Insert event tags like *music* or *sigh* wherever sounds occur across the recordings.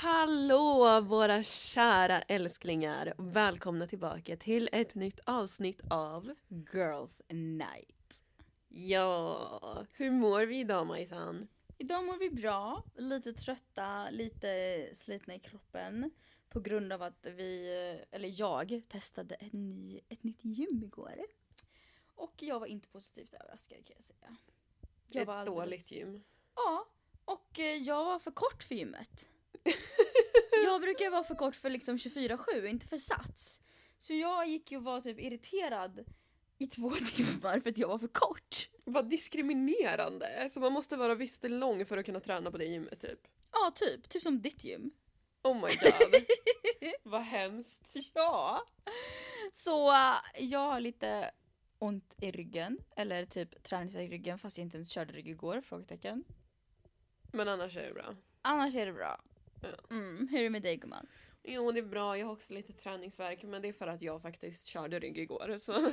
Hallå våra kära älsklingar! Välkomna tillbaka till ett nytt avsnitt av Girls Night. Ja, hur mår vi idag Majsan? Idag mår vi bra, lite trötta, lite slitna i kroppen. På grund av att vi, eller jag, testade en ny, ett nytt gym igår. Och jag var inte positivt överraskad kan jag säga. Jag ett var alldeles- dåligt gym. Ja, och eh, jag var för kort för gymmet. *laughs* jag brukar vara för kort för liksom 24-7, inte för sats. Så jag gick ju och var typ irriterad i två *laughs* timmar för att jag var för kort. Vad diskriminerande! Så man måste vara visst lång för att kunna träna på det gymmet typ. Ja, typ. Typ som ditt gym. Oh my god. *laughs* Vad hemskt. Ja. Så äh, jag har lite ont i ryggen, eller typ träningsvärk i ryggen fast jag inte ens körde rygg igår? Frågetecken. Men annars är det bra. Annars är det bra. Mm, hur är det med dig gumman? Jo det är bra, jag har också lite träningsvärk men det är för att jag faktiskt körde rygg igår så. *laughs*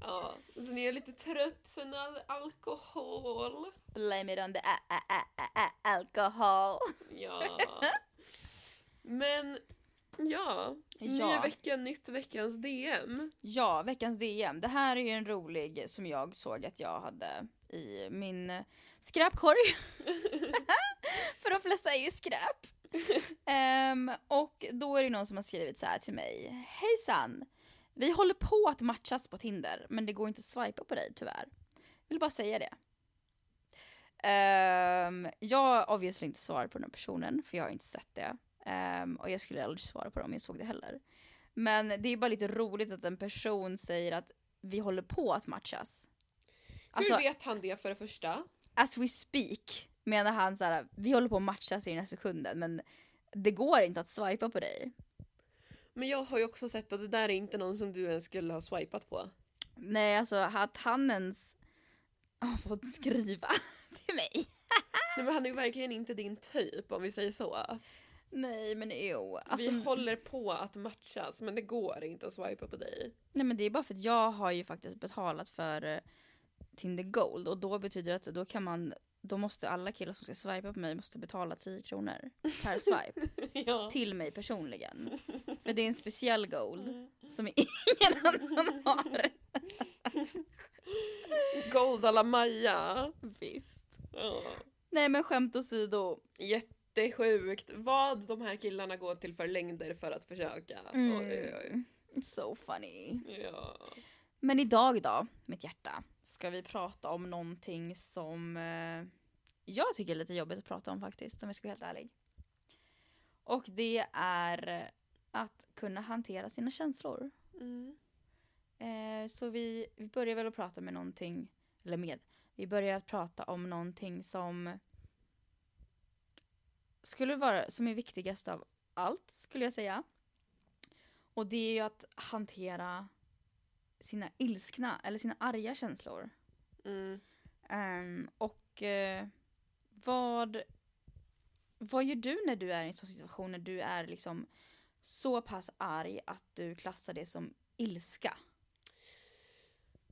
ja, så ni är lite trött sen all alkohol. Blame it on the ä- ä- ä- ä- ä- alcohol. Ja. Men ja, Ja. veckan, nytt veckans DM. Ja, veckans DM. Det här är ju en rolig som jag såg att jag hade i min skräpkorg. *laughs* *laughs* För de flesta är ju skräp. Ehm, och då är det någon som har skrivit så här till mig. Hejsan! Vi håller på att matchas på Tinder men det går inte att swipa på dig tyvärr. Vill bara säga det. Um, jag obviously inte svarat på den här personen för jag har inte sett det. Ehm, och jag skulle aldrig svara på det om jag såg det heller. Men det är bara lite roligt att en person säger att vi håller på att matchas. Alltså, Hur vet han det för det första? As we speak menar han så här, vi håller på att matchas i den här sekunden men det går inte att swipa på dig. Men jag har ju också sett att det där är inte någon som du ens skulle ha swipat på. Nej alltså att han ens har fått skriva *laughs* till mig. Nej men han är ju verkligen inte din typ om vi säger så. Nej men jo. Alltså, vi håller på att matchas men det går inte att swipa på dig. Nej men det är bara för att jag har ju faktiskt betalat för eh, Tinder Gold och då betyder det att då kan man då måste alla killar som ska swipa på mig måste betala 10 kronor per swipe *laughs* ja. till mig personligen. För det är en speciell gold som ingen *laughs* annan har. Gold alla Maja. Visst. Ja. Nej men skämt åsido. Jättesjukt vad de här killarna går till för längder för att försöka. Mm. Oj, oj, oj. So funny. Ja. Men idag då, mitt hjärta, ska vi prata om någonting som eh, jag tycker är lite jobbigt att prata om faktiskt, om jag ska vara helt ärlig. Och det är att kunna hantera sina känslor. Mm. Eh, så vi, vi börjar väl att prata med någonting, eller med, vi börjar att prata om någonting som skulle vara, som är viktigast av allt skulle jag säga. Och det är ju att hantera sina ilskna eller sina arga känslor. Mm. Ehm, och eh, vad, vad gör du när du är i en sån situation när du är liksom så pass arg att du klassar det som ilska?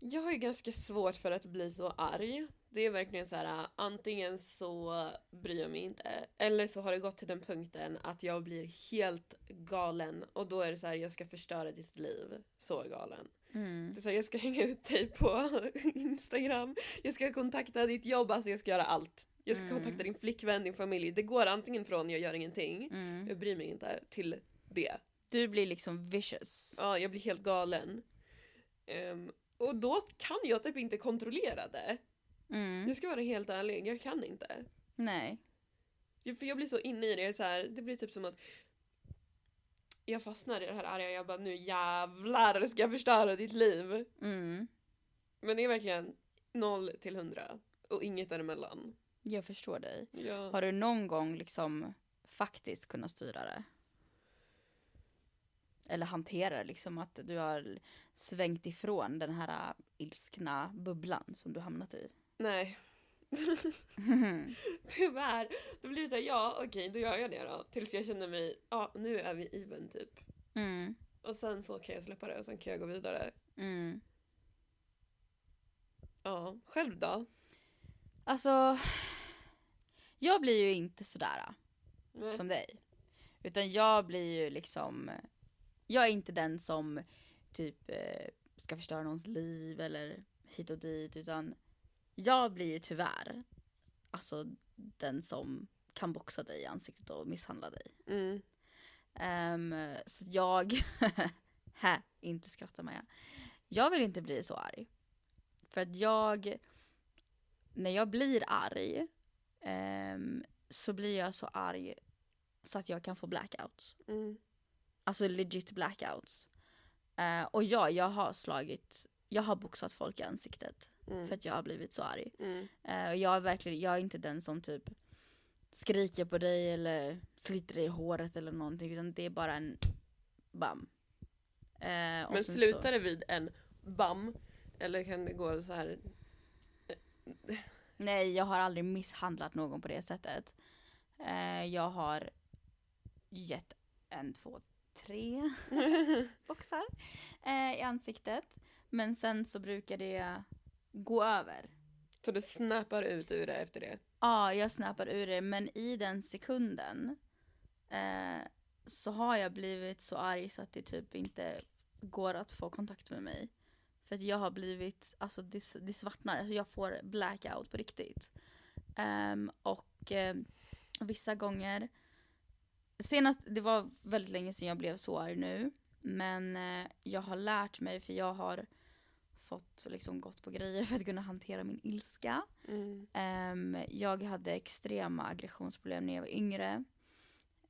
Jag har ju ganska svårt för att bli så arg. Det är verkligen så här, antingen så bryr jag mig inte eller så har det gått till den punkten att jag blir helt galen och då är det så här, jag ska förstöra ditt liv. Så galen. Mm. Det är så här, jag ska hänga ut dig på *laughs* Instagram, jag ska kontakta ditt jobb, alltså jag ska göra allt. Jag ska Mm. kontakta din flickvän, din familj. Det går antingen från jag gör ingenting, Mm. jag bryr mig inte, till det. Du blir liksom vicious. Ja, jag blir helt galen. Ehm, och då kan jag typ inte kontrollera det. Mm. Jag ska vara helt ärlig, jag kan inte. Nej. Ja, För jag blir så inne i det, så här, det blir typ som att jag fastnar i det här arga, jag bara nu jävlar ska jag förstöra ditt liv. Mm. Men det är verkligen 0 till 100 och inget däremellan. Jag förstår dig. Ja. Har du någon gång liksom faktiskt kunnat styra det? Eller hantera det, liksom att du har svängt ifrån den här äh, ilskna bubblan som du hamnat i? Nej, *laughs* *laughs* tyvärr. Då blir det såhär, ja okej då gör jag det då. Tills jag känner mig, ja nu är vi even typ. Mm. Och sen så kan jag släppa det och sen kan jag gå vidare. Mm. Ja, själv då? Alltså, jag blir ju inte sådär. Nej. som dig. Utan jag blir ju liksom, jag är inte den som typ eh, ska förstöra någons liv eller hit och dit utan jag blir ju tyvärr alltså den som kan boxa dig i ansiktet och misshandla dig. Mm. Ehm, så jag, *laughs* hä, inte skratta Maja. Jag vill inte bli så arg. För att jag, när jag blir arg ehm, så blir jag så arg så att jag kan få blackouts. Mm. Alltså legit blackouts. Eh, och ja, jag har slagit, jag har boxat folk i ansiktet Mm. för att jag har blivit så arg. Mm. Eh, och jag är verkligen, jag är inte den som typ skriker på dig eller sliter dig i håret eller någonting utan det är bara en bam. Och Men slutar så, det vid en bam? Eller kan det gå så här? Nej, jag har aldrig misshandlat någon på det sättet. Eh, jag har gett en, två, tre *laughs* boxar i ansiktet. Men sen så brukar det gå över. Så du snappar ut ur det efter det? Ja, jag snappar ur det, men i den sekunden eh, så har jag blivit så arg så att det typ inte går att få kontakt med mig. För att jag har blivit, alltså det, det svartnar, alltså jag får blackout på riktigt. Ehm, och eh, vissa gånger, senast, det var väldigt länge sedan jag blev så arg nu. Men eh, jag har lärt mig, för jag har fått liksom gått på grejer för att kunna hantera min ilska. Mm. Ehm, jag hade extrema aggressionsproblem när jag var yngre.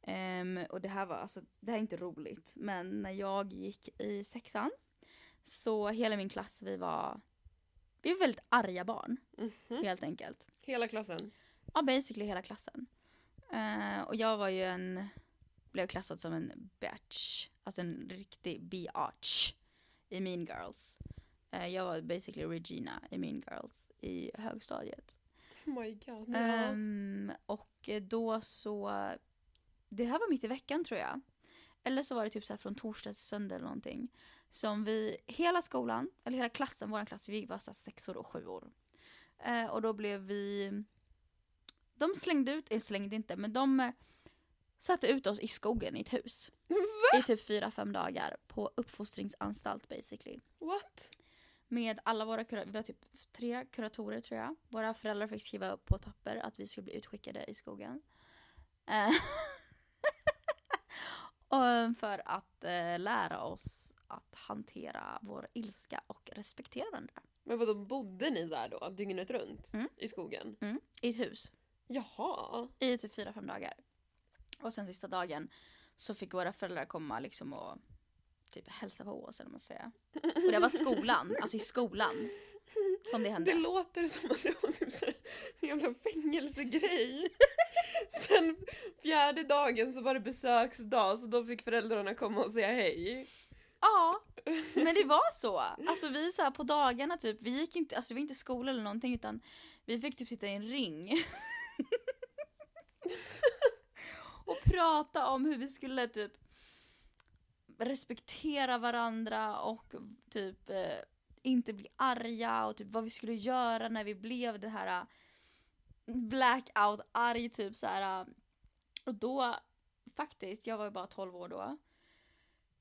Ehm, och det här var alltså, det här är inte roligt, men när jag gick i sexan så hela min klass, vi var, vi var väldigt arga barn Mhm. helt enkelt. Hela klassen? Ja, basically hela klassen. Eh, och jag var ju en, blev klassad som en bitch, alltså en riktig biatch i Mean Girls. Eh, jag var basically Regina i Mean Girls i högstadiet. Oh my god. Ja. Ehm, och då så, det här var mitt i veckan tror jag. Eller så var det typ så här från torsdag till söndag eller någonting. Som vi, hela skolan, eller hela klassen, vår klass, vi var så här sexor och sjuor. Eh, och då blev vi, de slängde ut, eller slängde inte, men de eh, satte ut oss i skogen i ett hus. I typ fyra, fem dagar på uppfostringsanstalt basically. What? Med alla våra kura- vi var typ tre kuratorer tror jag. Våra föräldrar fick skriva upp på papper att vi skulle bli utskickade i skogen. Eh, *laughs* och för att eh, lära oss att hantera vår ilska och respektera varandra. Men vadå, bodde ni där då dygnet runt? Mm. I skogen? Mm. I ett hus. Jaha. I typ fyra, fem dagar. Och sen sista dagen så fick våra föräldrar komma liksom och typ hälsa på oss eller man säger. Och det var skolan, alltså i skolan. Som det hände. Det låter som att det var typ så en jävla fängelsegrej. Sen fjärde dagen så var det besöksdag så då fick föräldrarna komma och säga hej. Ja, men det var så. Alltså vi så här på dagarna typ, vi gick inte, alltså det var inte skola eller någonting utan vi fick typ sitta i en ring. *laughs* och prata om hur vi skulle typ respektera varandra och typ eh, inte bli arga och typ vad vi skulle göra när vi blev det här eh, blackout arg typ så här. eh. Och då faktiskt, jag var ju bara 12 år då.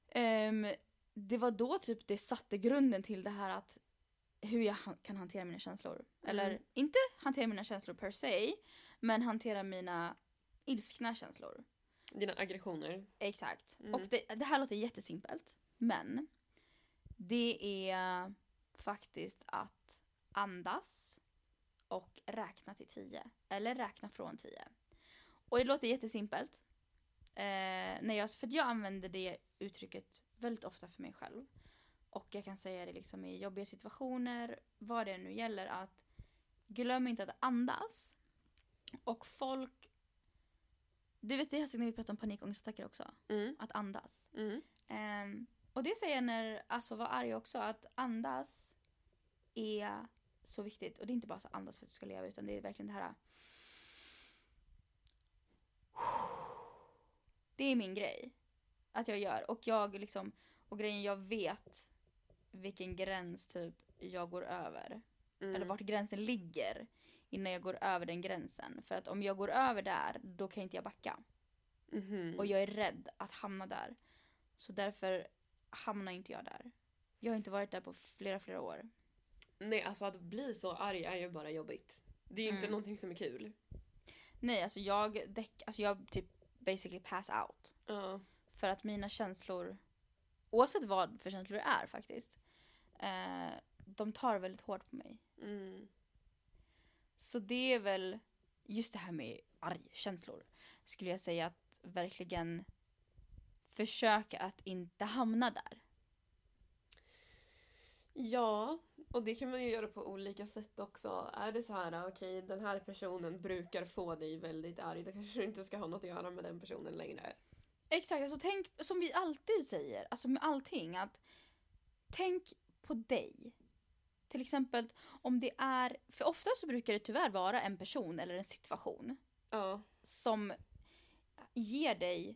Ehm, det var då typ det satte grunden till det här att hur jag han- kan hantera mina känslor. Eller Mm. inte hantera mina känslor per se, men hantera mina ilskna känslor. Dina aggressioner. Exakt. Mm. Och det, det här låter jättesimpelt, men det är faktiskt att andas och räkna till 10. Eller räkna från 10. Och det låter jättesimpelt. Eh, när jag, för jag använder det uttrycket väldigt ofta för mig själv. Och jag kan säga det liksom i jobbiga situationer, vad det nu gäller, att glöm inte att andas. Och folk... Du vet det jag sagt när vi pratar om panikångestattacker också. Mm. Att andas. Mm. Ehm, och det säger jag när, alltså var arg också, att andas är så viktigt. Och det är inte bara så andas för att du ska leva, utan det är verkligen det här... Det är min grej. Att jag gör. Och jag liksom, och grejen jag vet vilken gräns typ jag går över. Mm. Eller vart gränsen ligger innan jag går över den gränsen. För att om jag går över där, då kan inte jag backa. Mhm. Och jag är rädd att hamna där. Så därför hamnar inte jag där. Jag har inte varit där på flera, flera år. Nej, alltså att bli så arg är ju bara jobbigt. Det är ju inte Mm. någonting som är kul. Nej, alltså jag däck, alltså jag typ basically pass out. Ja. För att mina känslor, oavsett vad för känslor det är faktiskt, eh, de tar väldigt hårt på mig. Mm. Så det är väl just det här med argkänslor. Skulle jag säga att verkligen försöka att inte hamna där. Ja, och det kan man ju göra på olika sätt också. Är det så här, okej den här personen brukar få dig väldigt arg, då kanske du inte ska ha något att göra med den personen längre. Exakt, alltså tänk som vi alltid säger, alltså med allting att tänk på dig. Till exempel om det är, för ofta så brukar det tyvärr vara en person eller en situation Ja. som ger dig,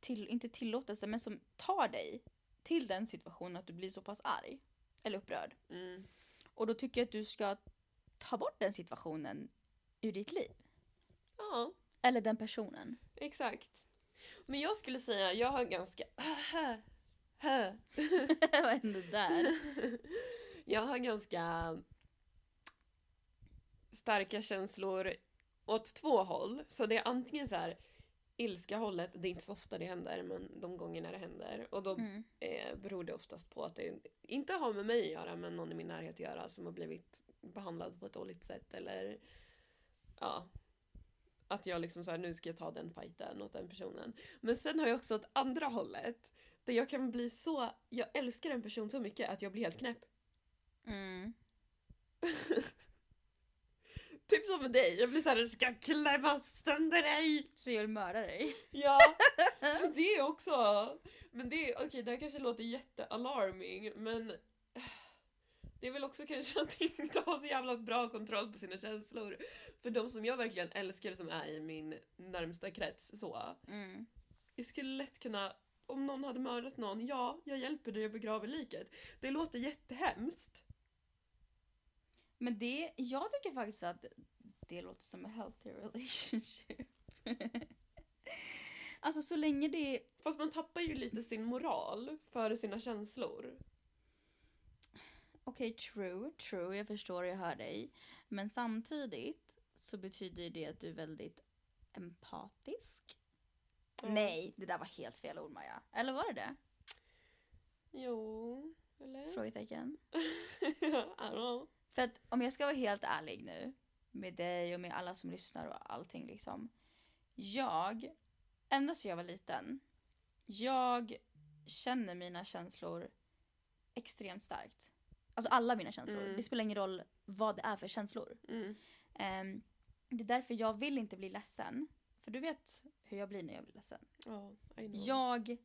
till, inte tillåtelse, men som tar dig till den situationen att du blir så pass arg. Eller upprörd. Mm. Och då tycker jag att du ska ta bort den situationen ur ditt liv. Ja, Eller den personen. exakt. Men jag skulle säga, jag har ganska... *laughs* *laughs* Vad hände där? *laughs* Jag har ganska starka känslor åt två håll. Så det är antingen så här ilska hållet, det är inte så ofta det händer men de gångerna det händer. Och då Mm. eh, beror det oftast på att det inte har med mig att göra men någon i min närhet att göra som har blivit behandlad på ett dåligt sätt eller ja att jag liksom så här, nu ska jag ta den fighten åt den personen. Men sen har jag också åt andra hållet där jag kan bli så, jag älskar en person så mycket att jag blir helt knäpp. Mm. *laughs* Typ som med dig, jag blir såhär, jag ska klämma sönder dig! Så jag vill mörda dig. Ja, *laughs* så det också. Men det, är- okej det här kanske låter jättealarming men *sighs* det är väl också kanske att *laughs* inte ha så jävla bra kontroll på sina känslor. För de som jag verkligen älskar som är i min närmsta krets så. Mm. Jag skulle lätt kunna, om någon hade mördat någon, ja, jag hjälper dig och begraver liket. Det låter jättehemskt. Men det, jag tycker faktiskt att det låter som en healthy relationship. *laughs* alltså så länge det Fast man tappar ju lite sin moral för sina känslor. Okej, true, true, jag förstår, jag hör dig. Men samtidigt så betyder det att du är väldigt empatisk. Ja. Nej, det där var helt fel ord Maja. Eller var det det? Jo, eller? Frågetecken. *laughs* I don't know. För att om jag ska vara helt ärlig nu, med dig och med alla som lyssnar och allting liksom. Jag, ända sedan jag var liten, jag känner mina känslor extremt starkt. Alltså alla mina känslor. Mm. Det spelar ingen roll vad det är för känslor. Mm. Ehm, det är därför jag vill inte bli ledsen. För du vet hur jag blir när jag blir ledsen. Know. Jag,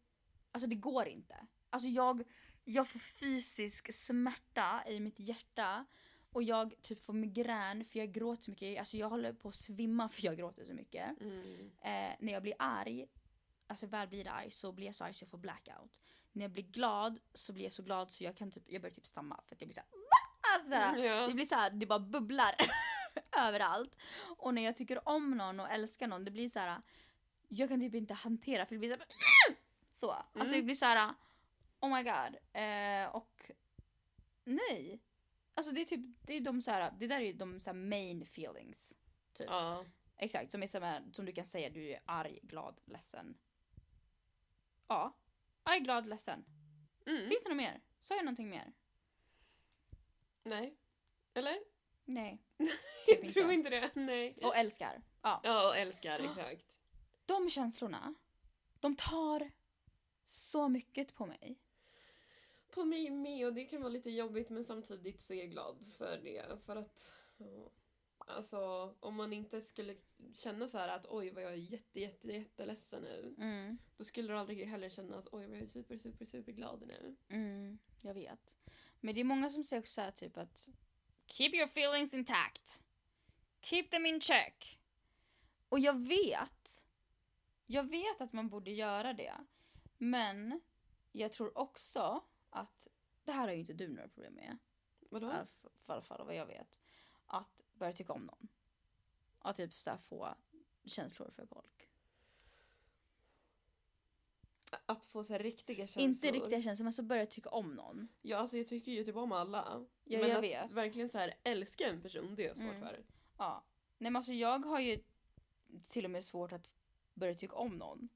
alltså det går inte. Alltså jag, jag får fysisk smärta i mitt hjärta. Och jag typ får migrän för jag gråter så mycket. Alltså jag håller på att svimma *laughs* för jag gråter så mycket. Mm. Eh, när jag blir arg, alltså väl blir arg så blir jag så arg så jag får blackout. När jag blir glad så blir jag så glad så jag kan typ, jag börjar typ stamma för att jag blir såhär alltså, Ja. Det blir så här, det bara bubblar *laughs* överallt. Och när jag tycker om någon och älskar någon, det blir så här. Jag kan typ inte hantera för det blir så här, så. Alltså Mm. det blir så här. Oh my god. Eh, och nej. Alltså det är typ, det är de så här, det där är ju de så här main feelings. Typ. Ja. Exakt, som, är som, är, som du kan säga, du är arg, glad, ledsen. Ja. Arg, glad, ledsen. Mm. Finns det något mer? Sa jag någonting mer? Nej. Eller? Nej. *laughs* Jag inte. tror inte det. Nej. Och älskar. Ja. Ja, och älskar, exakt. De känslorna, de tar så mycket på mig. På mig med och det kan vara lite jobbigt men samtidigt så är jag glad för det. För att ja, Alltså om man inte skulle känna så här att oj vad jag är jätte jätte jätteledsen nu. Mm. Då skulle du aldrig heller känna att oj vad jag är super super super glad nu. Mm, jag vet. Men det är många som säger också så här typ att Keep your feelings intact. Keep them in check. Och jag vet. Jag vet att man borde göra det. Men jag tror också att det här har ju inte du några problem med. Vadå? I alla fall vad jag vet. Att börja tycka om någon. Att typ så få känslor för folk. Att få så riktiga känslor. Inte riktiga känslor men så börjar jag tycka om någon. Ja alltså jag tycker ju typ om alla. Ja, men jag att vet. verkligen så här älska en person det är svårt Mm. för. Ja. Nej men alltså jag har ju till och med svårt att börja tycka om någon.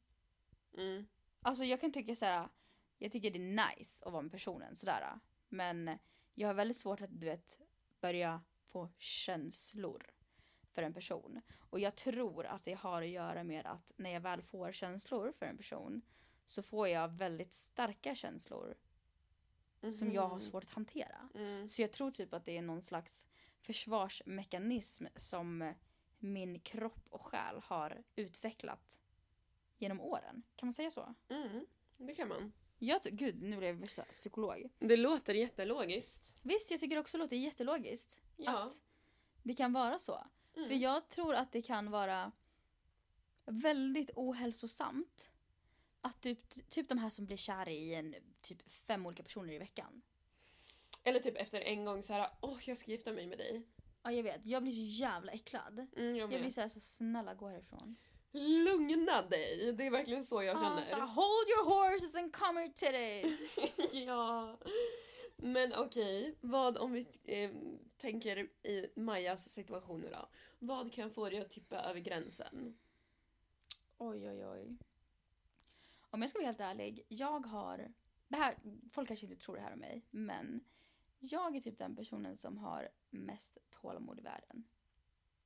Mm. Alltså jag kan tycka så här. Jag tycker det är nice att vara med personen sådär. Men jag har väldigt svårt att du vet börja få känslor för en person. Och jag tror att det har att göra med att när jag väl får känslor för en person så får jag väldigt starka känslor som jag har Mhm. svårt att hantera. Mm. Så jag tror typ att det är någon slags försvarsmekanism som min kropp och själ har utvecklat genom åren. Kan man säga så? Mm. Det kan man. Jag ty- Gud, nu blev jag värsta psykolog. Det låter jättelogiskt. Visst, jag tycker också det låter jättelogiskt Ja. att det kan vara så. Mm. För jag tror att det kan vara väldigt ohälsosamt att typ, typ de här som blir kära i en typ fem olika personer i veckan. Eller typ efter en gång så här, åh jag ska gifta mig med dig. Ja jag vet, jag blir så jävla äcklad. Mm, jag Jag blir såhär, så snälla gå härifrån. Lugna dig! Det är verkligen så jag känner. Ah, så här, hold your horses and come here today. *laughs* ja. Men okej, vad om vi eh, tänker i Majas situation nu då. Vad kan få dig att tippa över gränsen? Oj oj oj. Om jag ska vara helt ärlig, jag har... Det här, folk kanske inte tror det här om mig, men jag är typ den personen som har mest tålamod i världen.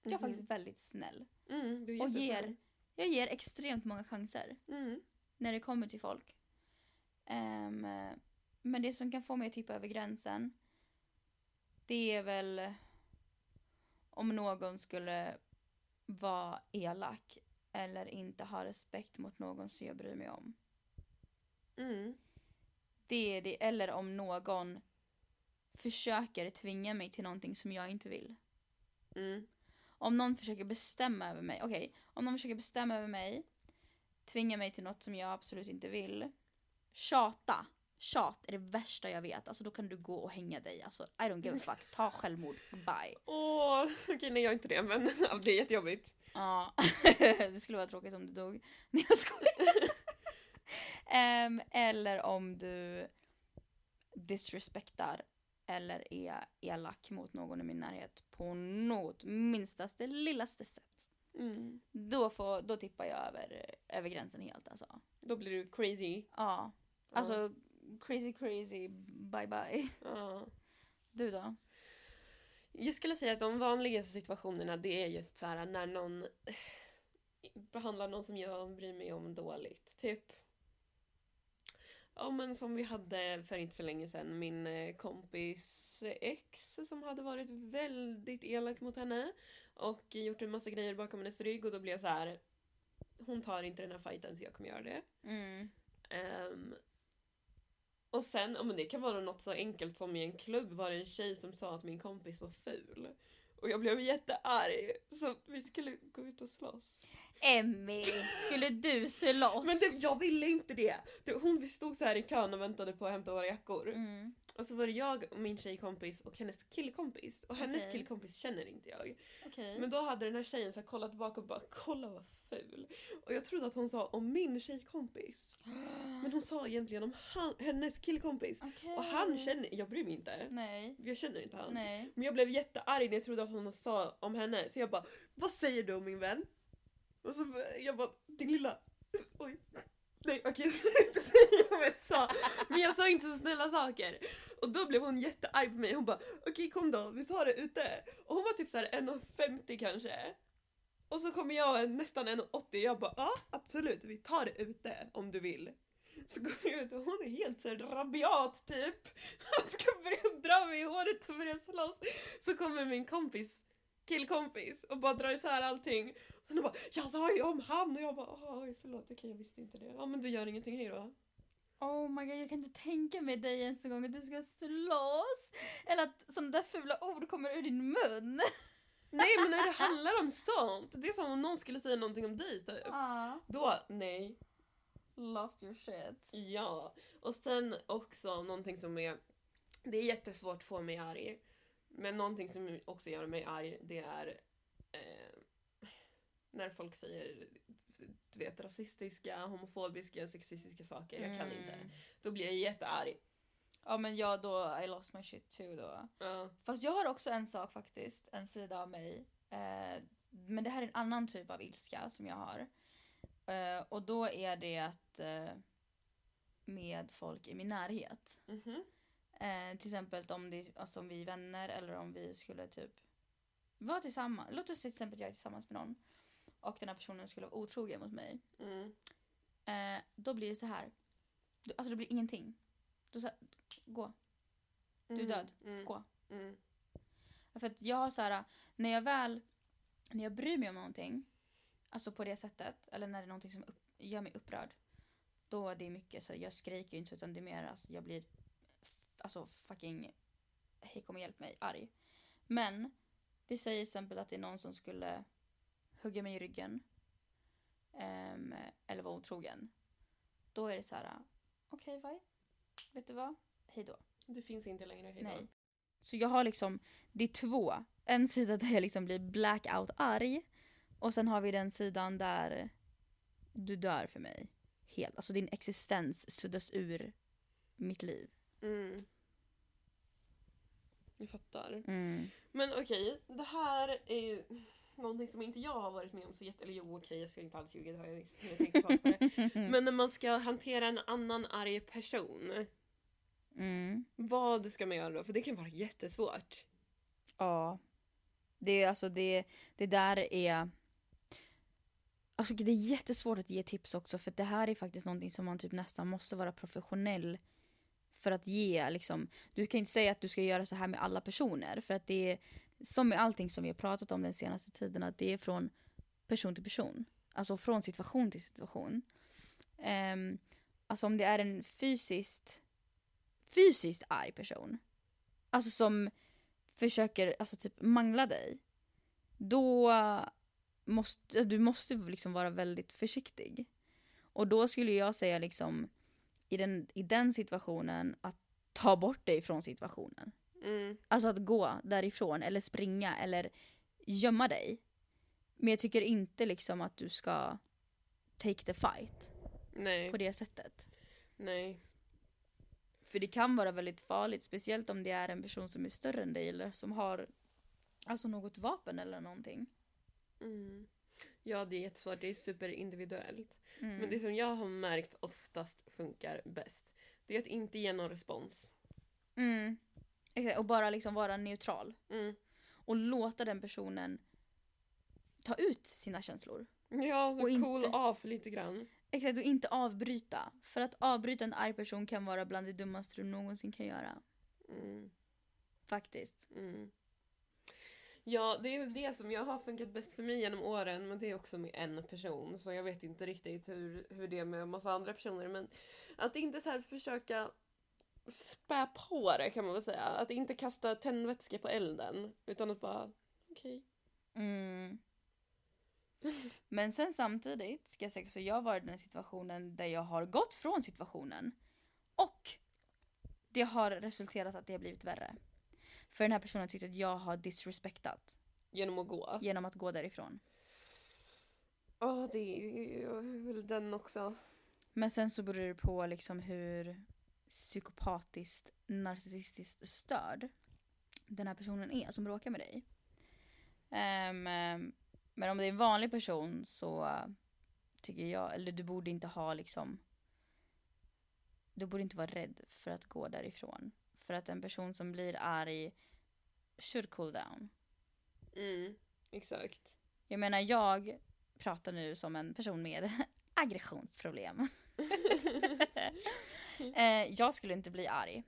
Jag är Mhm. faktiskt väldigt snäll. Mm, Och ger, jag ger extremt många chanser Mm. när det kommer till folk. Ehm, men det som kan få mig att tippa över gränsen, det är väl om någon skulle vara elak eller inte ha respekt mot någon som jag bryr mig om. Mm. Det är det, eller om någon försöker tvinga mig till någonting som jag inte vill. Mm. Om någon försöker bestämma över mig, okej, om någon försöker bestämma över mig, tvinga mig till något som jag absolut inte vill, tjata. Tjat är det värsta jag vet. Alltså då kan du gå och hänga dig. Alltså I don't give a fuck. Ta självmord. Bye. Åh, okej nej jag är inte det men *laughs* det är jättejobbigt. Ja, *laughs* det skulle vara tråkigt om du dog. *laughs* Nej jag skojar. Ehm, eller om du disrespektar eller är elak mot någon i min närhet på något minstaste lillaste sätt. Mm. Då, får, då tippar jag över, över gränsen helt alltså. Då blir du crazy. Ja, alltså crazy crazy bye bye. Ja. Du då? Jag skulle säga att de vanligaste situationerna det är just så här när någon behandlar någon som jag bryr mig om dåligt. Typ Ja men som vi hade för inte så länge sedan, min eh, kompis ex som hade varit väldigt elak mot henne och gjort en massa grejer bakom hennes rygg och då blev jag så här. Hon tar inte den här fighten så jag kommer göra det. Mm. Ehm, och sen, ja men det kan vara något så enkelt som i en klubb var det en tjej som sa att min kompis var ful. Och jag blev jättearg så vi skulle gå ut och slåss. Emmy, skulle du slåss? Men det, jag ville inte det! det hon, stod så här i kön och väntade på att hämta våra jackor. Mm. Och så var det jag och min tjejkompis och hennes killkompis. Och hennes Okej. killkompis känner inte jag. Okej. Men då hade den här tjejen så här kollat tillbaka och bara kolla vad ful. Och jag trodde att hon sa om min tjejkompis. *gasps* Men hon sa egentligen om han, hennes killkompis. Okej. Och han känner, jag bryr mig inte. Nej. Jag känner inte han. Nej. Men jag blev jättearg när jag trodde att hon sa om henne. Så jag bara, vad säger du om min vän? Och så jag bara, din lilla... Oj. Nej okej *laughs* jag ska inte säga vad jag sa. Men jag sa inte så snälla saker. Och då blev hon jättearg på mig. Hon bara, okej kom då, vi tar det ute. Och hon var typ så här 1,50 kanske. Och så kommer jag nästan 1,80 jag bara, ja absolut vi tar det ute om du vill. Så går jag ut och hon är helt så här rabiat typ. *laughs* Han ska börja dra mig i håret och börja slåss. Så kommer min kompis, killkompis och bara drar isär allting. Och sen bara jag sa ju om han och jag bara oj förlåt okej jag visste inte det. Ja men du gör ingenting hej då. Oh my god, jag kan inte tänka mig dig ens en gång att du ska slåss. Eller att sådana där fula ord kommer ur din mun. Nej men när det *laughs* handlar om sånt, det är som om någon skulle säga någonting om dig typ. Ja. Då, nej. Lost your shit. Ja. Och sen också någonting som är, det är jättesvårt att få mig arg. Men någonting som också gör mig arg det är eh, när folk säger du vet, rasistiska, homofobiska, sexistiska saker. Jag kan inte. Mm. Då blir jag jättearg. Ja men jag då, I lost my shit too då. Ja. Fast jag har också en sak faktiskt, en sida av mig. Eh, men det här är en annan typ av ilska som jag har. Eh, och då är det att eh, med folk i min närhet. Mhm. Eh, till exempel om, det, alltså om vi är vänner eller om vi skulle typ vara tillsammans. Låt oss säga till exempel att jag är tillsammans med någon och den här personen skulle vara otrogen mot mig. Mm. Eh, då blir det så här. Alltså det blir ingenting. Då så gå. Du är Mm. död. Mm. Gå. Mm. För att jag har så här, när jag väl, när jag bryr mig om någonting, alltså på det sättet, eller när det är någonting som upp, gör mig upprörd, då är det mycket så här, jag skriker ju inte utan det är mer alltså, jag blir alltså fucking, hej kom och hjälp mig, arg. Men, vi säger till exempel att det är någon som skulle hugga mig i ryggen, ehm, eller vara otrogen. Då är det så här, okej vad? Vet du vad? Hej då. Det finns inte längre. Hejdå. Nej. Så jag har liksom, det är två. En sida där jag liksom blir blackout arg. Och sen har vi den sidan där du dör för mig. Helt. Alltså din existens suddas ur mitt liv. Mm. Jag fattar. Mm. Men okej, det här är ju någonting som inte jag har varit med om så jätte... Eller jo okej, jag ska inte alls ljuga, det har jag. Jag tänkte på det. *laughs* Men när man ska hantera en annan arg person. Mm. Vad ska man göra då? För det kan vara jättesvårt. Ja. Det är alltså det, det där är... Alltså det är jättesvårt att ge tips också för det här är faktiskt någonting som man typ nästan måste vara professionell för att ge liksom. Du kan inte säga att du ska göra så här med alla personer för att det är som med allting som vi har pratat om den senaste tiden att det är från person till person. Alltså från situation till situation. Um, alltså om det är en fysiskt fysiskt arg person. Alltså som försöker alltså typ mangla dig. Då måste du måste liksom vara väldigt försiktig. Och då skulle jag säga liksom i den, i den situationen att ta bort dig från situationen. Mm. Alltså att gå därifrån eller springa eller gömma dig. Men jag tycker inte liksom att du ska take the fight Nej. på det sättet. Nej. För det kan vara väldigt farligt, speciellt om det är en person som är större än dig eller som har alltså något vapen eller någonting. Mm. Ja, det är jättesvårt. Det är superindividuellt. Mm. Men det som jag har märkt oftast funkar bäst, det är att inte ge någon respons. Mm. Exakt, och bara liksom vara neutral. Mm. Och låta den personen ta ut sina känslor. Ja, så Och inte- cool off lite grann. Exakt, och inte avbryta. För att avbryta en arg person kan vara bland det dummaste du någonsin kan göra. Mm. Faktiskt. Mm. Ja, det är det som jag har funkat bäst för mig genom åren, men det är också med en person. Så jag vet inte riktigt hur, hur det är med en massa andra personer. Men att inte så här försöka spä på det kan man väl säga. Att inte kasta tändvätska på elden. Utan att bara, okej. Mm. *laughs* Men sen samtidigt ska jag säga så jag varit i den situationen där jag har gått från situationen. Och det har resulterat att det har blivit värre. För den här personen tyckte att jag har disrespektat Genom att gå. genom att gå därifrån. Ja, det är väl den också. Men sen så beror det på liksom hur psykopatiskt, narcissistiskt störd den här personen är som bråkar med dig. Ehm, men om det är en vanlig person så tycker jag, eller du borde inte ha liksom du borde inte vara rädd för att gå därifrån. För att en person som blir arg should cool down. Mm, exakt. Jag menar jag pratar nu som en person med *laughs* aggressionsproblem. *laughs* eh, jag skulle inte bli arg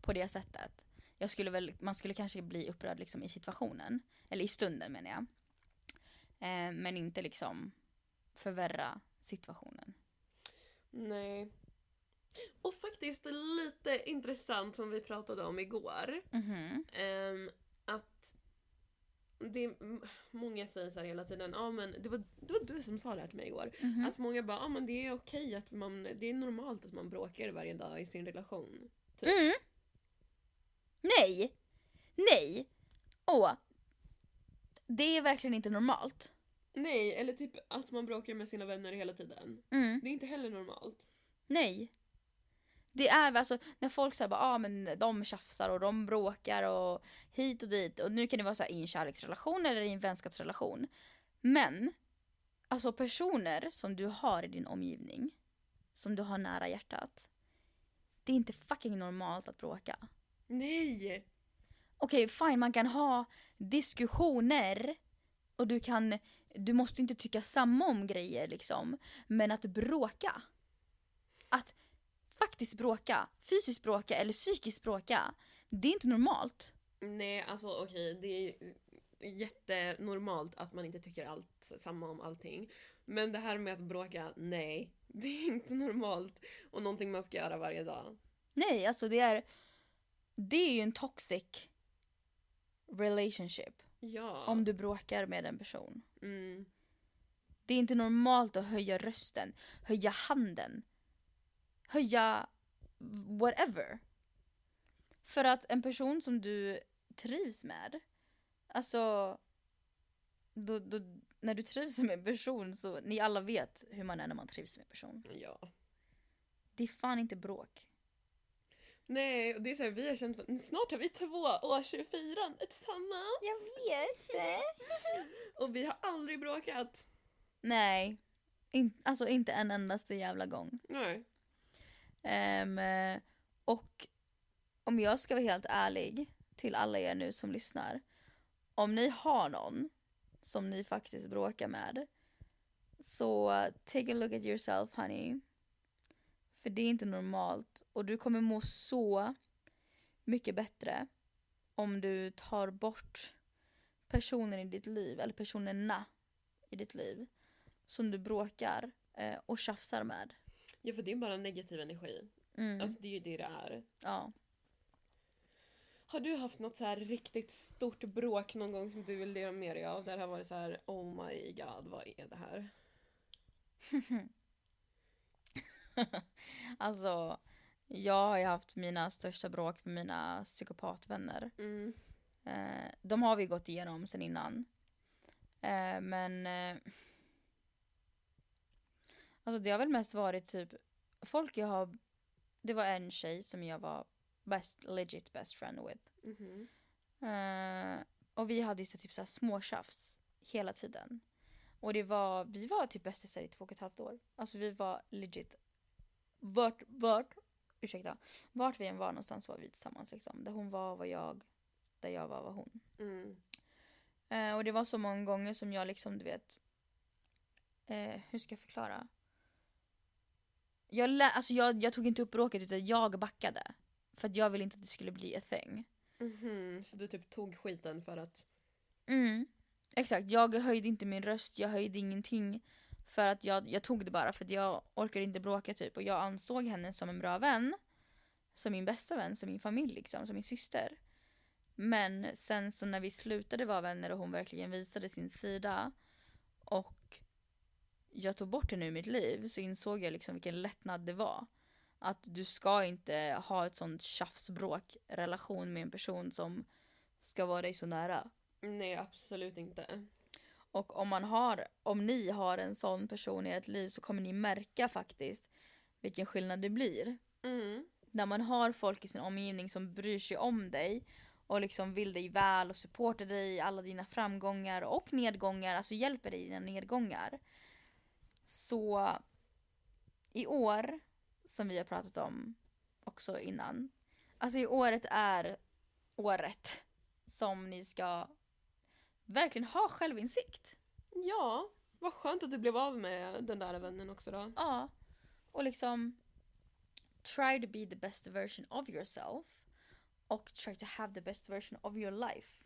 på det sättet. Jag skulle väl, man skulle kanske bli upprörd liksom i situationen. Eller i stunden menar jag. Eh, men inte liksom förvärra situationen. Nej. Och faktiskt lite intressant som vi pratade om igår. Mhm. Ehm, att det är, många säger så här hela tiden, ja men det var, det var du som sa det här till mig igår. Mhm. Att många bara, ja men det är okej att man, det är normalt att man bråkar varje dag i sin relation. typ. Mm. Nej! Nej! Åh! Det är verkligen inte normalt. Nej, eller typ att man bråkar med sina vänner hela tiden. Mm. Det är inte heller normalt. Nej. Det är alltså när folk säger bara ah, men de tjafsar och de bråkar och hit och dit och nu kan det vara så här i en kärleksrelation eller i en vänskapsrelation. Men alltså personer som du har i din omgivning som du har nära hjärtat. Det är inte fucking normalt att bråka. Nej! Okej fine man kan ha diskussioner och du kan du måste inte tycka samma om grejer liksom. Men att bråka. Att faktiskt bråka, fysiskt bråka eller psykiskt bråka. Det är inte normalt. Nej, alltså okej, det är jättenormalt att man inte tycker allt samma om allting. Men det här med att bråka, nej. *laughs* Det är inte normalt och någonting man ska göra varje dag. Nej, alltså det är det är ju en toxic relationship. Ja. Om du bråkar med en person. Mm. Det är inte normalt att höja rösten, höja handen, höja whatever. För att en person som du trivs med, alltså då, då, när du trivs med en person så, ni alla vet hur man är när man trivs med en person. Ja. Det är fan inte bråk. Nej, och det är så här, vi har känt, snart har vi två årsfirande tillsammans. Jag vet det. *laughs* Och vi har aldrig bråkat. Nej, in, alltså inte en endaste jävla gång. Nej. Um, och om jag ska vara helt ärlig till alla er nu som lyssnar. Om ni har någon som ni faktiskt bråkar med. Så take a look at yourself honey. För det är inte normalt. Och du kommer må så mycket bättre om du tar bort personen i ditt liv, eller personerna i ditt liv. Som du bråkar eh, och tjafsar med. Ja, för det är bara negativ energi. Mm. Alltså det är ju det det är. ja. Har du haft något så här riktigt stort bråk någon gång som du vill dela med dig av? Där det har varit så här, oh my god, vad är det här? *laughs* alltså, jag har ju haft mina största bråk med mina psykopatvänner. Mm. Eh, de har vi gått igenom sen innan. Eh, men eh, Alltså det har väl mest varit typ folk jag har Det var en tjej som jag var best, legit best friend with. Mhm. Eh, och vi hade ju så typ så här småtjafs hela tiden. Och det var, vi var typ bästisar i två och ett halvt år. Alltså vi var legit vart, vart, ursäkta, vart vi än var någonstans var vi tillsammans liksom. Där hon var var jag, där jag var var hon. Mm. Eh, och det var så många gånger som jag liksom, du vet, eh, hur ska jag förklara? Jag, lä- alltså jag, jag tog inte upp bråket utan jag backade. För att jag ville inte att det skulle bli a thing. Mhm. Så du typ tog skiten för att... Mm. Exakt, jag höjde inte min röst, jag höjde ingenting. För att jag, jag tog det bara för att jag orkade inte bråka typ. Och jag ansåg henne som en bra vän. Som min bästa vän, som min familj liksom, som min syster. Men sen så när vi slutade vara vänner och hon verkligen visade sin sida. Och jag tog bort henne ur mitt liv så insåg jag liksom vilken lättnad det var. Att du ska inte ha ett sånt tjafsbråk relation med en person som ska vara dig så nära. Nej, absolut inte. Och om man har, om ni har en sån person i ert liv så kommer ni märka faktiskt vilken skillnad det blir. Mm. När man har folk i sin omgivning som bryr sig om dig och liksom vill dig väl och supportar dig i alla dina framgångar och nedgångar, alltså hjälper dig i dina nedgångar. Så i år, som vi har pratat om också innan, alltså i året är året som ni ska verkligen ha självinsikt. Ja, vad skönt att du blev av med den där vännen också då. Ja. Och liksom try to be the best version of yourself och try to have the best version of your life.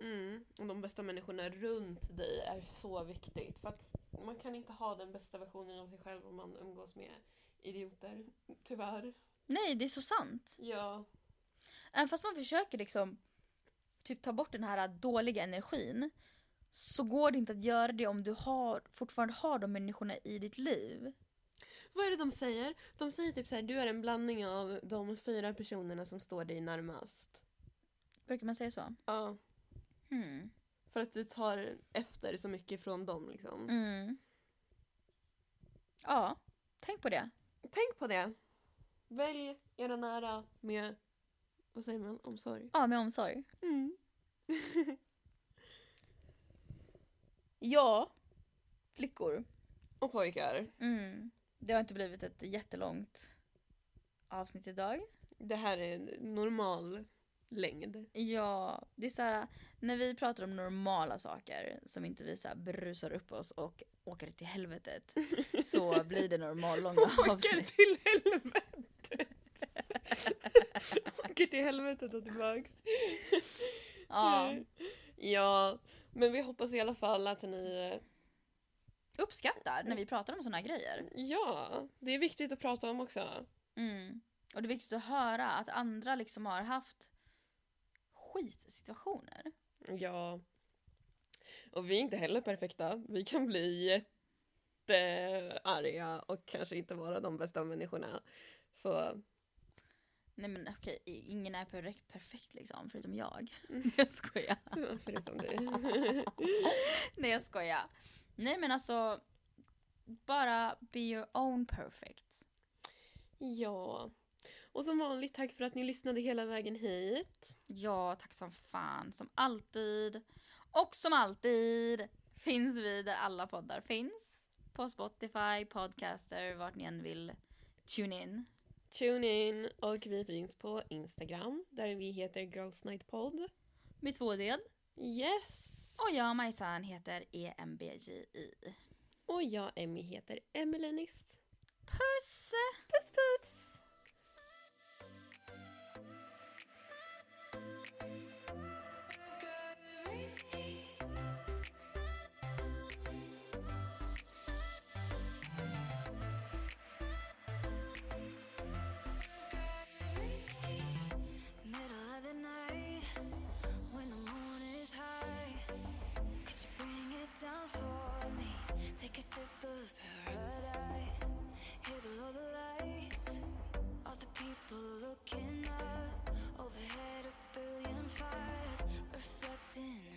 Mm. Och de bästa människorna runt dig är så viktigt. För att man kan inte ha den bästa versionen av sig själv om man umgås med idioter. Tyvärr. Nej, det är så sant. Ja. Även fast man försöker liksom typ ta bort den här dåliga energin så går det inte att göra det om du har, fortfarande har de människorna i ditt liv. Vad är det de säger? De säger typ så här, du är en blandning av de fyra personerna som står dig närmast. Brukar man säga så? Ja. Hmm. För att du tar efter så mycket från dem liksom. Mm. Ja, tänk på det. Tänk på det. Välj era nära med, vad säger man, omsorg. Ja, med omsorg. Mm. *laughs* Ja, flickor. Och pojkar. Mm. Det har inte blivit ett jättelångt avsnitt idag. Det här är en normal längd. Ja, det är så här, när vi pratar om normala saker som inte vi så här brusar upp oss och åker till helvetet *laughs* så blir det normal långa Åker avsnitt. till helvetet! *laughs* Åker till helvetet och tillbaks. Ja, Ja, men vi hoppas i alla fall att ni... uppskattar när vi pratar om såna grejer. Ja, det är viktigt att prata om också. Mm. Och det är viktigt att höra att andra liksom har haft skitsituationer. Ja. Och vi är inte heller perfekta. Vi kan bli jättearga och kanske inte vara de bästa människorna. Så Nej men okej, ingen är perfekt, perfekt liksom, förutom jag. Mm. *laughs* jag skojar. förutom du. *laughs* Nej jag skojar. Nej men alltså, bara be your own perfect. ja. Och som vanligt tack för att ni lyssnade hela vägen hit. Ja, tack som fan. Som alltid. Och som alltid finns vi där alla poddar finns. På Spotify, Podcaster, vart ni än vill tune in. Tune in och vi finns på Instagram där vi heter Girls Night Pod. Med två del. Yes! Och jag, Majsan, heter EMBJI. Och jag, Emmy, heter Emelinis. Puss! Puss puss! Take a sip of paradise. Here below the lights. All the people looking up. Overhead a billion fires. Reflecting